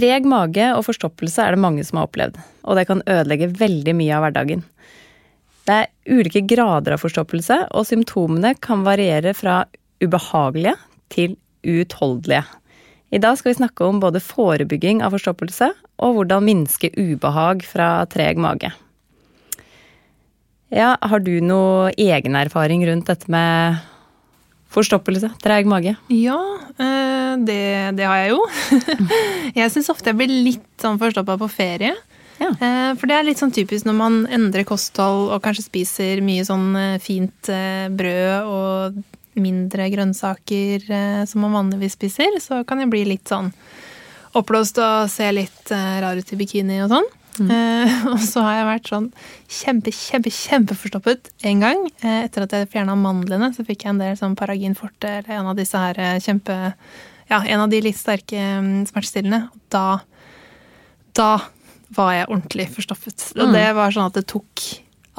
Treg mage og forstoppelse er det mange som har opplevd, og det kan ødelegge veldig mye av hverdagen. Det er ulike grader av forstoppelse, og symptomene kan variere fra ubehagelige til uutholdelige. I dag skal vi snakke om både forebygging av forstoppelse og hvordan minske ubehag fra treg mage. Ja, har du noe egen erfaring rundt dette med forstoppelse, treg mage? Ja, eh, det, det har jeg jo. Jeg syns ofte jeg blir litt sånn forstoppa på ferie. Ja. Eh, For det er litt sånn typisk når man endrer kosthold og kanskje spiser mye sånn eh, fint brød og mindre grønnsaker som man vanligvis spiser, så kan jeg bli litt sånn oppblåst og se litt rar ut i bikini og sånn. Eh, og så har jeg vært sånn kjempe, kjempe, kjempeforstoppet en gang. Eh, etter at jeg fjerna mandlene, så fikk jeg en del sånn Paragin forte eller en av disse her eh, kjempe Ja, en av de litt sterke um, smertestillende. Og da Da var jeg ordentlig forstoppet. Og Mm. det var sånn at det tok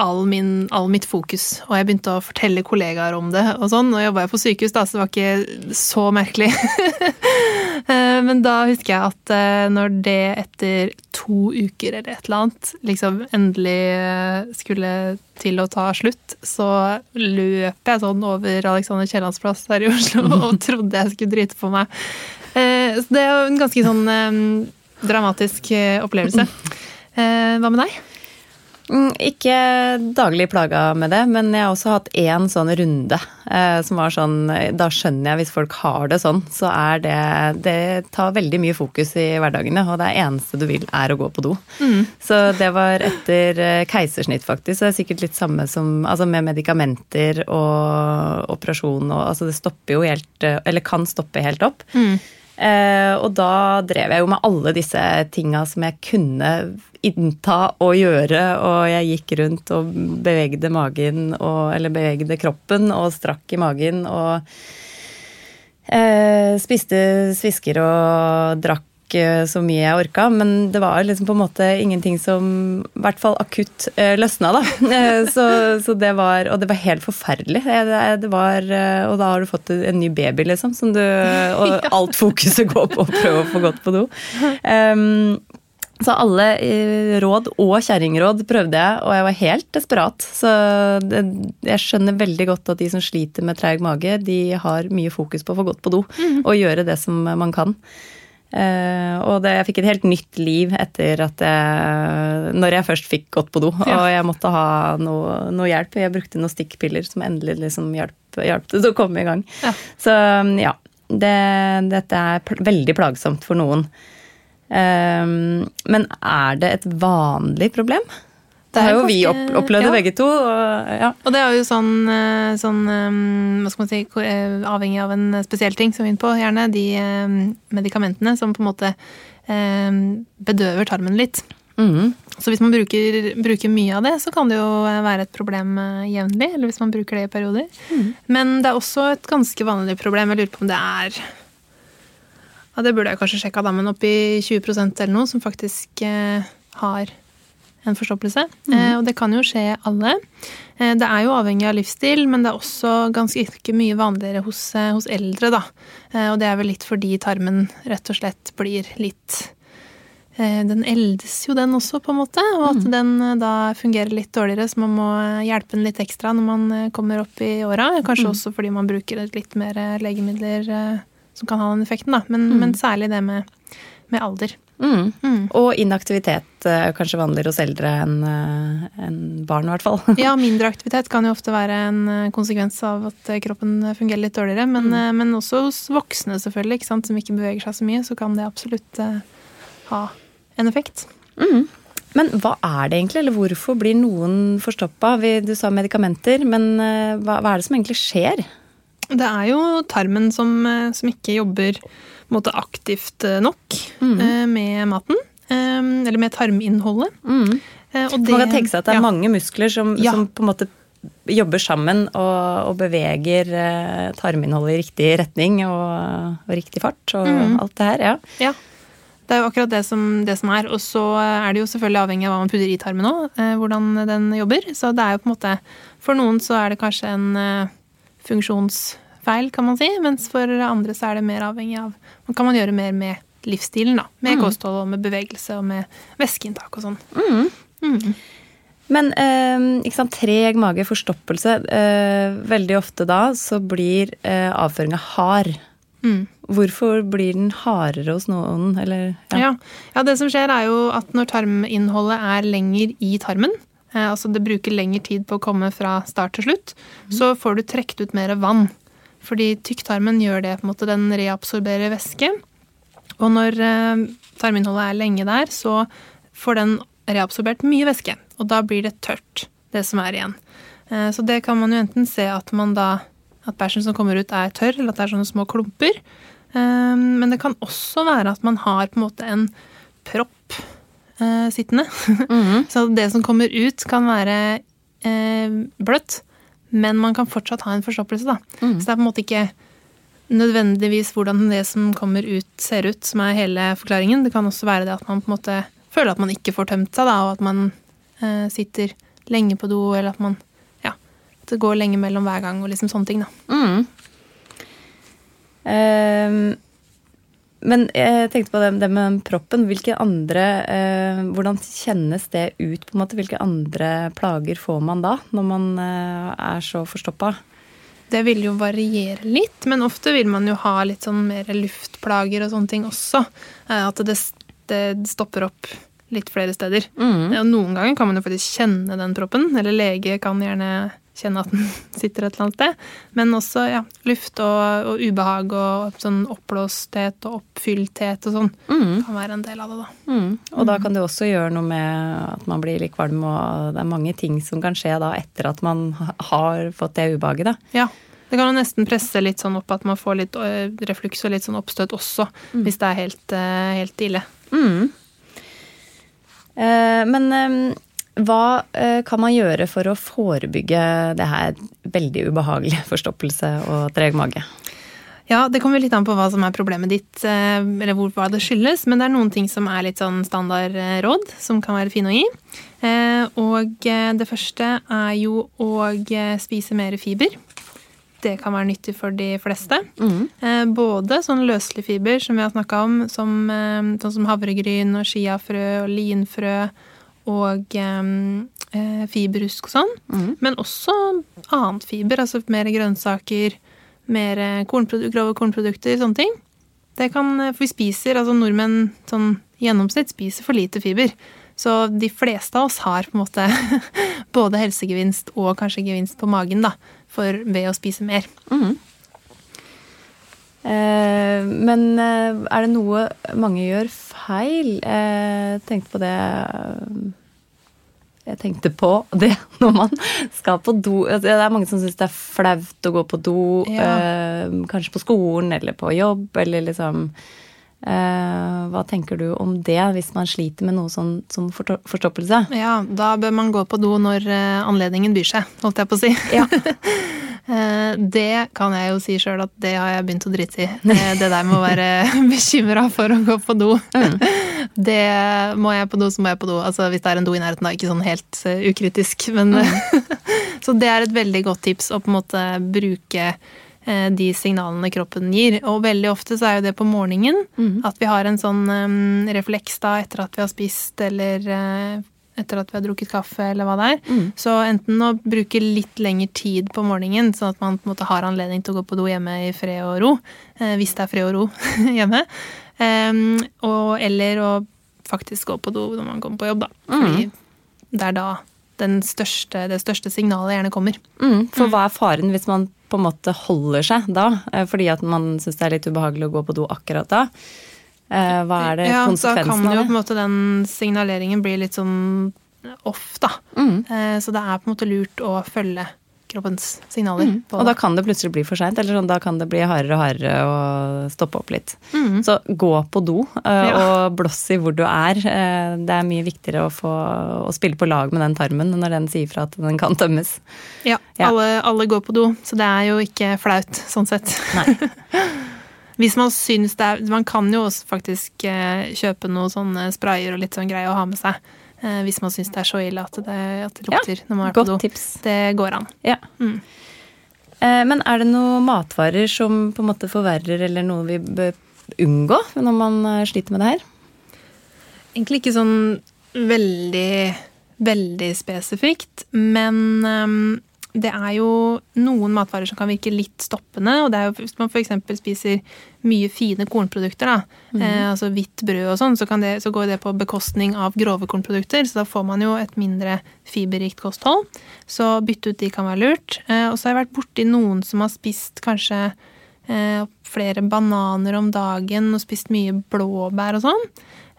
all, min, all mitt fokus. Og jeg begynte å fortelle kollegaer om det. og sånn. Nå jobba jeg på sykehus, da, så det var ikke så merkelig. Eh, Men da husker jeg at eh, når det etter to uker eller et eller annet liksom endelig eh, skulle til å ta slutt, så løp jeg sånn over Alexander Kiellands plass her i Oslo og trodde jeg skulle drite på meg. Så det er jo en ganske sånn dramatisk opplevelse. Hva med deg? Mm, Ikke daglig plaga med det, men jeg har også hatt én sånn runde eh, som var sånn Da skjønner jeg hvis folk har det sånn, så er det Det tar veldig mye fokus i hverdagene, og det eneste du vil, er å gå på do. Så det var etter eh, keisersnitt, faktisk. Så det er sikkert litt samme som altså med medikamenter og operasjon og Altså det stopper jo helt eh, Eller kan stoppe helt opp. Eh, og da drev jeg jo med alle disse tinga som jeg kunne innta og gjøre, og jeg gikk rundt og bevegde magen, og, eller bevegde kroppen, og strakk i magen, og eh, spiste svisker og drakk eh, så mye jeg orka, men det var liksom på en måte ingenting som i hvert fall akutt eh, løsna, da. Eh, så, så det var Og det var helt forferdelig. Eh, Det, det var, og da har du fått en ny baby, liksom, som du Og alt fokuset går på å prøve å få gått på do. Um, så alle råd og kjerringråd prøvde jeg, og jeg var helt desperat. Så det, jeg skjønner veldig godt at de som sliter med treig mage, de har mye fokus på å få gått på do og gjøre det som man kan. Eh, og det, jeg fikk et helt nytt liv etter at jeg Når jeg først fikk gått på do, og jeg måtte ha noe, noe hjelp. Jeg brukte noen stikkpiller som endelig liksom hjalp, hjalp til å komme i gang. Ja. Så ja. Det, dette er pl veldig plagsomt for noen. Ehm, men er det et vanlig problem? Det er har jo vi opp opplevd ja. begge to. Og, ja. Og det er jo sånn, eh, sånn eh, Hva skal man si eh, Avhengig av en spesiell ting, som vi er inne på, gjerne. De medikamentene som på en måte bedøver tarmen litt. Mm. Så hvis man bruker, bruker mye av det, så kan det jo være et problem jevnlig. Eller hvis man bruker det i perioder. Men det er også et ganske vanlig problem. Jeg lurer på om det er ja, Det burde jeg kanskje sjekka, da, men oppi 20% eller noe som faktisk har en forstoppelse. Eh, og det kan jo skje alle. Eh, det er jo avhengig av livsstil, men det er også ganske ikke mye vanligere hos, eh, hos eldre, da. Eh, og det er vel litt fordi tarmen rett og slett blir litt eh, Den eldes jo, den også, på en måte. Og at den eh, da fungerer litt dårligere, så man må hjelpe den litt ekstra når man kommer opp i åra. Kanskje også fordi man bruker litt mer legemidler som kan ha den effekten, da. Men, men særlig det med, med alder. Mhm. Mm. Og inaktivitet eh, kanskje vanligere hos eldre enn en barn, i hvert fall. Ja, mindre aktivitet kan jo ofte være en eh, konsekvens av at eh, kroppen fungerer litt dårligere. Men, mm. men også hos voksne, selvfølgelig, ikke sant, som ikke beveger seg så mye, så kan det absolutt eh, ha en effekt. Mm. Men hva er det egentlig, eller hvorfor blir noen forstoppa? Du sa medikamenter, men eh, hva, hva er det som egentlig skjer? Det er jo tarmen som, eh, som ikke jobber måte, aktivt eh, nok mm. med maten. eh, Eller med tarminnholdet. Mm. og Man kan tenke seg at det er ja. mange muskler som, Ja. som på en måte jobber sammen og, og beveger eh, tarminnholdet i riktig retning og, og riktig fart og Mm. alt det her. Ja. Ja. Det er jo akkurat det som, det som er. Og så er det jo selvfølgelig avhengig av hva man putter i tarmen òg, eh, hvordan den jobber. Så det er jo på en måte For noen så er det kanskje en eh, funksjonsfeil, kan man si. Mens for andre så er det mer avhengig av Man kan man gjøre mer med livsstilen, da. Med kosthold og med bevegelse og med væskeinntak og sånn. Mm. Men eh, sant, treg mage, forstoppelse. Eh, veldig ofte da så blir eh, avføringa hard. Mm. Hvorfor blir den hardere hos noen? Eller, Ja. ja, det som skjer er jo at når tarminnholdet er lenger i tarmen, altså det bruker lengre tid på å komme fra start til slutt, så får du trukket ut mer vann. Fordi tykktarmen gjør det, på en måte, den reabsorberer væske. Og når eh, tarminnholdet er lenge der, så får den reabsorbert mye væske. Og da blir det tørt, det som er igjen. Eh, så det kan man jo enten se at man da at bæsjen som kommer ut er tørr, eller at det er sånne små klumper. Eh, Men det kan også være at man har på en måte en propp eh, sittende. Så det som kommer ut, kan være eh, bløtt, men man kan fortsatt ha en forstoppelse. Da. Så det er på en måte ikke nødvendigvis hvordan det som kommer ut, ser ut, som er hele forklaringen. Det kan også være det at man på en måte føler at man ikke får tømt seg, da, og at man eh, sitter lenge på do, eller at man ja, det går lenge mellom hver gang, og liksom sånne ting. da. Mm. Ehm, men jeg tenkte på det, det med proppen. Hvilke andre eh, Hvordan kjennes det ut? på en måte? Hvilke andre plager får man da, når man eh, er så forstoppa? Det vil jo variere litt, men ofte vil man jo ha litt sånn mer luftplager og sånne ting også. Eh, At det, det stopper opp litt flere steder. Og noen ganger kan man jo faktisk kjenne den proppen, eller lege kan gjerne kjenne at den sitter et eller annet sted. Men også ja, luft og, og ubehag og sånn oppblåsthet og oppfyllthet og sånn kan være en del av det, da. Mm. Og da kan det også gjøre noe med at man blir litt kvalm, og det er mange ting som kan skje da etter at man har fått det ubehaget. da. Ja. Det kan jo nesten presse litt sånn opp at man får litt refluks og litt sånn oppstøt også, hvis det er helt, helt ille. Eh, men hva eh, kan man gjøre for å forebygge det her veldig ubehagelige forstoppelse og treg mage? Ja, det kommer litt an på hva som er problemet ditt, eh, eller hvor, hva det skyldes. Men det er noen ting som er litt sånn standardråd, som kan være fine å gi. Eh, Og eh, det første er jo å eh, spise mer fiber. Det kan være nyttig for de fleste. Mm. Både sånn løselig fiber, som vi har snakka om, som, eh, sånn som havregryn og chiafrø og linfrø og eh, fiberrusk og sånn. Men også annet fiber, altså mer grønnsaker, mer eh, kornprodu- grove kornprodukter, sånne ting. Det kan, eh, for vi spiser, altså nordmenn sånn gjennomsnitt spiser for lite fiber. Så de fleste av oss har på en måte både helsegevinst og kanskje gevinst på magen da, for, ved å spise mer. Eh, men eh, er det noe mange gjør feil? Eh, tenkte på det eh, Jeg tenkte på det når man skal på do. Altså, Det er mange som syns det er flaut å gå på do. Ja. eh, kanskje på skolen eller på jobb, eller liksom eh, Hva tenker du om det, hvis man sliter med noe sånn som forsto- forstoppelse? Ja, da bør man gå på do når eh, anledningen byr seg, holdt jeg på å si. Ja. Eh, Det kan jeg jo si sjøl at det har jeg begynt å drite i. Det der med å være bekymra for å gå på do. Det må jeg på do, så må jeg på do. Altså hvis det er en do i nærheten, da. Ikke sånn helt eh, ukritisk. Men, så det er et veldig godt tips å på en måte bruke eh, de signalene kroppen gir. Og veldig ofte så er jo det på morgenen. At vi har en sånn eh, refleks da etter at vi har spist eller etter at vi har drukket kaffe, eller hva det er. Så enten å bruke litt lengre tid på morgenen, sånn at man på en måte har anledning til å gå på do hjemme i fred og ro, eh, hvis det er fred og ro hjemme, um, og, eller å faktisk gå på do når man kommer på jobb, da. Fordi det er da den største, det største signalet gjerne kommer. Mm, for hva er faren hvis man på en måte holder seg da? eh, Fordi at man syns det er litt ubehagelig å gå på do akkurat da? Eh, Hva er det ja, da kan man jo på en måte den signaleringen bli litt sånn off, da. Mm. Eh, Så det er på en måte lurt å følge kroppens signaler. Mm. Og da kan det plutselig bli for seint, eller sånn, da kan det bli hardere og hardere å stoppe opp litt. Mm. Så gå på do, eh, Ja. og blåss i hvor du er. Eh, Det er mye viktigere å, få, å spille på lag med den tarmen når den sier fra at den kan tømmes. Ja, Ja. Alle, alle går på do, så det er jo ikke flaut sånn sett. Nei. Hvis man syns det er Man kan jo også faktisk eh, kjøpe noen sånne sprayer og litt sånn greie å ha med seg. eh, hvis man syns det er så ille at det, at det lukter når man er på do. tips. Det går an. Ja. Mm. Eh, Men er det noen matvarer som på en måte forverrer, eller noe vi bør unngå når man sliter med det her? Egentlig ikke sånn veldig, veldig spesifikt, men ehm, det er jo noen matvarer som kan virke litt stoppende. og det er jo Hvis man f.eks. spiser mye fine kornprodukter, da, eh, altså hvitt brød og sånn, så, kan det, så går det på bekostning av grove kornprodukter. Så da får man jo et mindre fiberrikt kosthold. Så bytte ut de kan være lurt. Eh, og så har jeg vært borti noen som har spist kanskje flere bananer om dagen og spist mye blåbær og sånn.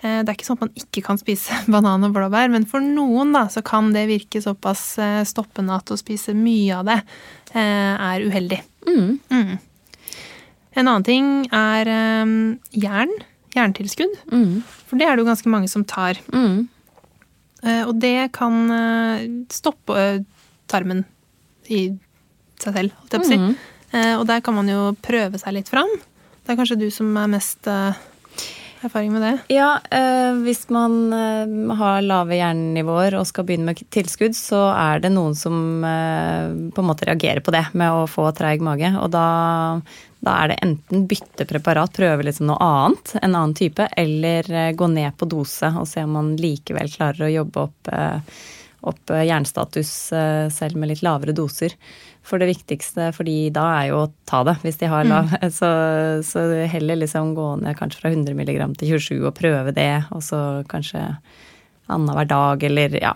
Eh, Det er ikke sånn at man ikke kan spise banan og blåbær, men for noen da, så kan det virke såpass eh, stoppende at å spise mye av det eh, er uheldig. Mm. Mm. En annen ting er eh, jern. Jerntilskudd. Mm. For det er det jo ganske mange som tar. Mm. Eh, Og det kan eh, stoppe eh, tarmen i seg selv, holdt jeg på å si. Eh, Og der kan man jo prøve seg litt fram. Det er kanskje du som er mest eh, erfaring med det. Ja, eh, hvis man har lave hjernenivåer og skal begynne med tilskudd, så er det noen som på en måte reagerer på det med å få treig mage. Og da, da er det enten bytte preparat, prøve liksom noe annet, en annen type, eller gå ned på dose og se om man likevel klarer å jobbe opp, opp jernstatus selv med litt lavere doser. For det viktigste, fordi da er jo å ta det, hvis de har lav. Så, så heller liksom gå ned kanskje fra 100 mg til 27 og prøve det, og så kanskje annenhver dag, eller ja.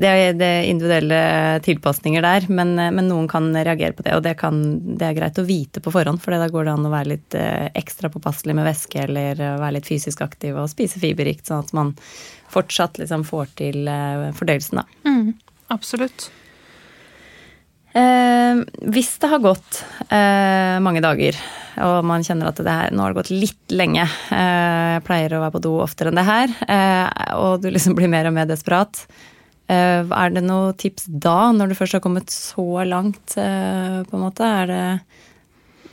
Det er, det er individuelle tilpasninger der, men, men noen kan reagere på det. Og det, kan, det er greit å vite på forhånd, for da går det an å være litt eh, ekstra påpasselig med væske eller eh, være litt fysisk aktiv og spise fiberrikt, sånn at man fortsatt liksom får til eh, fordøyelsen, da. Mm, absolutt. Eh, hvis det har gått eh, mange dager, og man kjenner at det her, nå har det gått litt lenge eh, Jeg pleier å være på do oftere enn det her, eh, og du liksom blir mer og mer desperat. Eh, er det noen tips da, når du først har kommet så langt, eh, på en måte? Er det,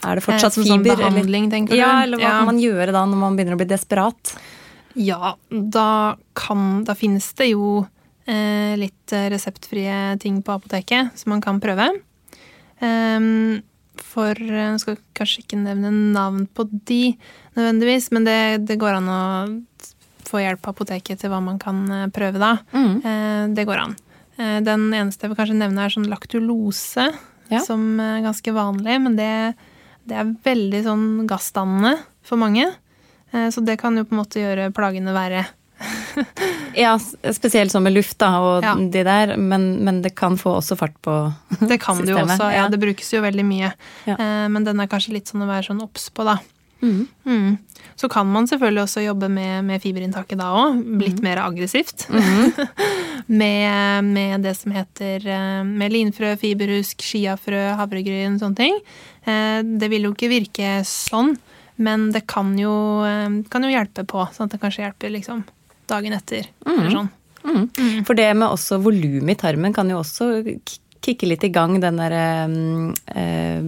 er det fortsatt Eh, fiber? sånn behandling, behandling, tenker du? Ja, eller hva Ja. kan man gjøre da, når man begynner å bli desperat? Ja, da kan Da finnes det jo litt eh, reseptfrie ting på apoteket som man kan prøve. Ehm, for eh, Jeg skal kanskje ikke nevne navn på de nødvendigvis, men det, det går an å få hjelp på apoteket til hva man kan eh, prøve da. Mm. Eh, det går an. Eh, den eneste jeg vil kanskje nevne, er sånn laktulose, Ja. som er ganske vanlig, men det, det er veldig sånn gassdannende for mange. Eh, Så det kan jo på en måte gjøre plagene verre. Ja, spesielt sånn med luft da, og Ja. de der, men, men det kan få også fart på systemet. Det kan det jo også. Ja, det brukes jo veldig mye. Ja. Eh, Men den er kanskje litt sånn å være sånn obs på, da. Mm. Mm. Så kan man selvfølgelig også jobbe med, med fiberinntaket da òg. Litt mer aggressivt. Mhm. med, med det som heter eh, med linfrø, fiberhusk, chiafrø, havregryn, sånne ting. Eh, Det vil jo ikke virke sånn, men det kan jo, eh, kan jo hjelpe på. Sånn at det kanskje hjelper liksom dagen etter. Eller sånn. Mm. For det med også volum i tarmen kan jo også kicke litt i gang den derre mm, eh,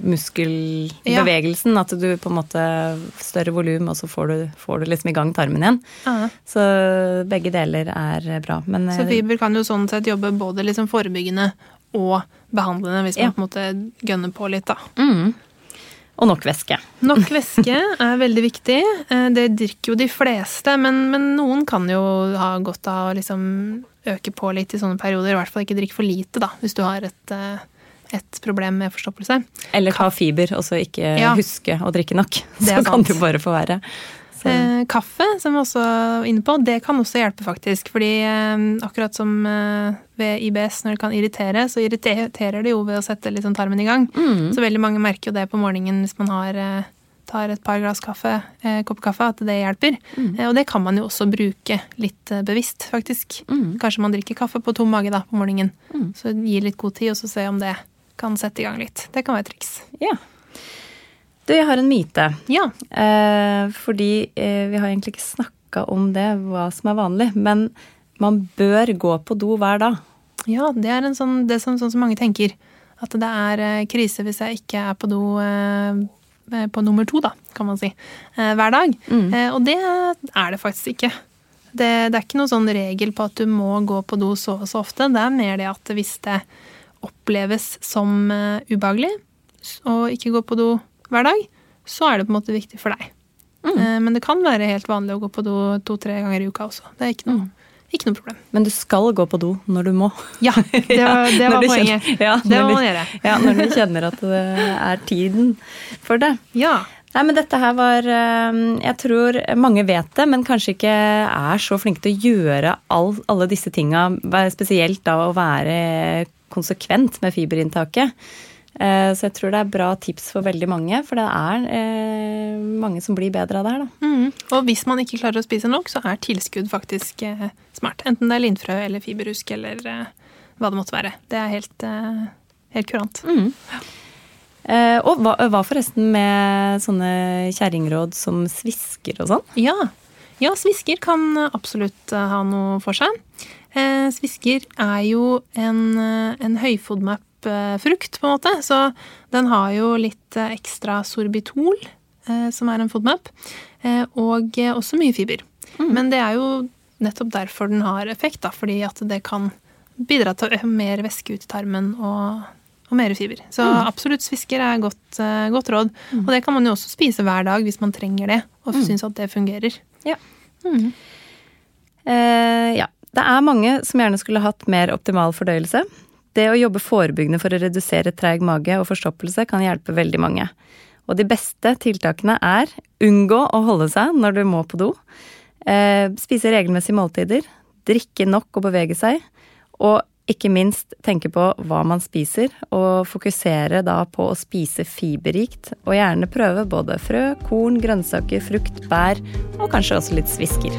muskelbevegelsen. At du på en måte Større volum, og så får du, får du liksom i gang tarmen igjen. Ja. Så begge deler er bra. Men Så eh, fiber kan jo sånn sett jobbe både liksom forebyggende og behandlende, hvis man Ja. på en måte gønner på litt, da. mm. Og nok væske. Nok væske er veldig viktig. Eh, Det drikker jo de fleste, men, men noen kan jo ha godt av å liksom øke på litt i sånne perioder. I hvert fall ikke drikke for lite, da, hvis du har et, eh, et problem med forstoppelse. Eller ta fiber, og så ikke Ja. huske å drikke nok. Så kan du det jo bare få være. Eh, kaffe, som vi også er inne på, det kan også hjelpe, faktisk. Fordi eh, akkurat som eh, ved IBS, når det kan irritere, så irriterer det jo ved å sette sånn tarmen i gang. mm. Så veldig mange merker jo det på morgenen hvis man har eh, tar et par glass kaffe, eh, kopp kaffe, at det hjelper. Eh, og det kan man jo også bruke litt bevisst, faktisk. Mm. Kanskje man drikker kaffe på tom mage da, på morgenen. Så gi litt god tid, og så se om det kan sette i gang litt. Det kan være et triks. Ja. Du, jeg har en myte. Ja. Eh, fordi eh, vi har egentlig ikke snakka om det, hva som er vanlig. Men man bør gå på do hver dag. Ja, det er en sånn, det er sånn, sånn som mange tenker. At det er eh, krise hvis jeg ikke er på do eh, på nummer to, da, kan man si. Eh, hver dag. Eh, og det er det faktisk ikke. Det, det er ikke noen sånn regel på at du må gå på do så og så ofte. Det er mer det at hvis det oppleves som eh, ubehagelig å ikke gå på do hver dag, så er det på en måte viktig for deg. Mm. men det kan være helt vanlig å gå på do to-tre ganger i uka også. Det er ikke noe, ikke noe problem. Men du skal gå på do når du må. Ja, det var, det var poenget. kjenner- ja, det må man gjøre. Ja, når du kjenner at det er tiden for det. Ja. Nei, men dette her var eh, Jeg tror mange vet det, men kanskje ikke er så flinke til å gjøre all, alle disse tinga, spesielt da å være konsekvent med fiberinntaket. Eh, Så jeg tror det er bra tips for veldig mange, for det er eh, mange som blir bedre av det her, da. Mm. Og hvis man ikke klarer å spise nok, så er tilskudd faktisk eh, smart. Enten det er linfrø eller fiberrusk eller hva det måtte være. Det er helt, helt kurant. Eh, Og hva, hva forresten med sånne kjerringråd som svisker og sånn? Ja. ja, svisker kan absolutt ha noe for seg. Eh, svisker er jo en, en en høyfodmap-frukt, på en måte. Så den har jo litt eh, ekstra sorbitol, eh, som er en fodmap, eh, og eh, også mye fiber. Men det er jo nettopp derfor den har effekt, da, fordi at det kan bidra til mer væske ut i tarmen og, og mer fiber. Så absolutt svisker er godt, eh, godt råd. Og det kan man jo også spise hver dag hvis man trenger det, og syns at det fungerer. Ja. Eh, ja. Det er mange som gjerne skulle hatt mer optimal fordøyelse. Det å jobbe forebyggende for å redusere treig mage og forstoppelse kan hjelpe veldig mange. Og de beste tiltakene er unngå å holde seg når du må på do. Eh, spise regelmessige måltider. Drikke nok og bevege seg. Og ikke minst tenke på hva man spiser, og fokusere da på å spise fiberrikt. Og gjerne prøve både frø, korn, grønnsaker, frukt, bær og kanskje også litt svisker.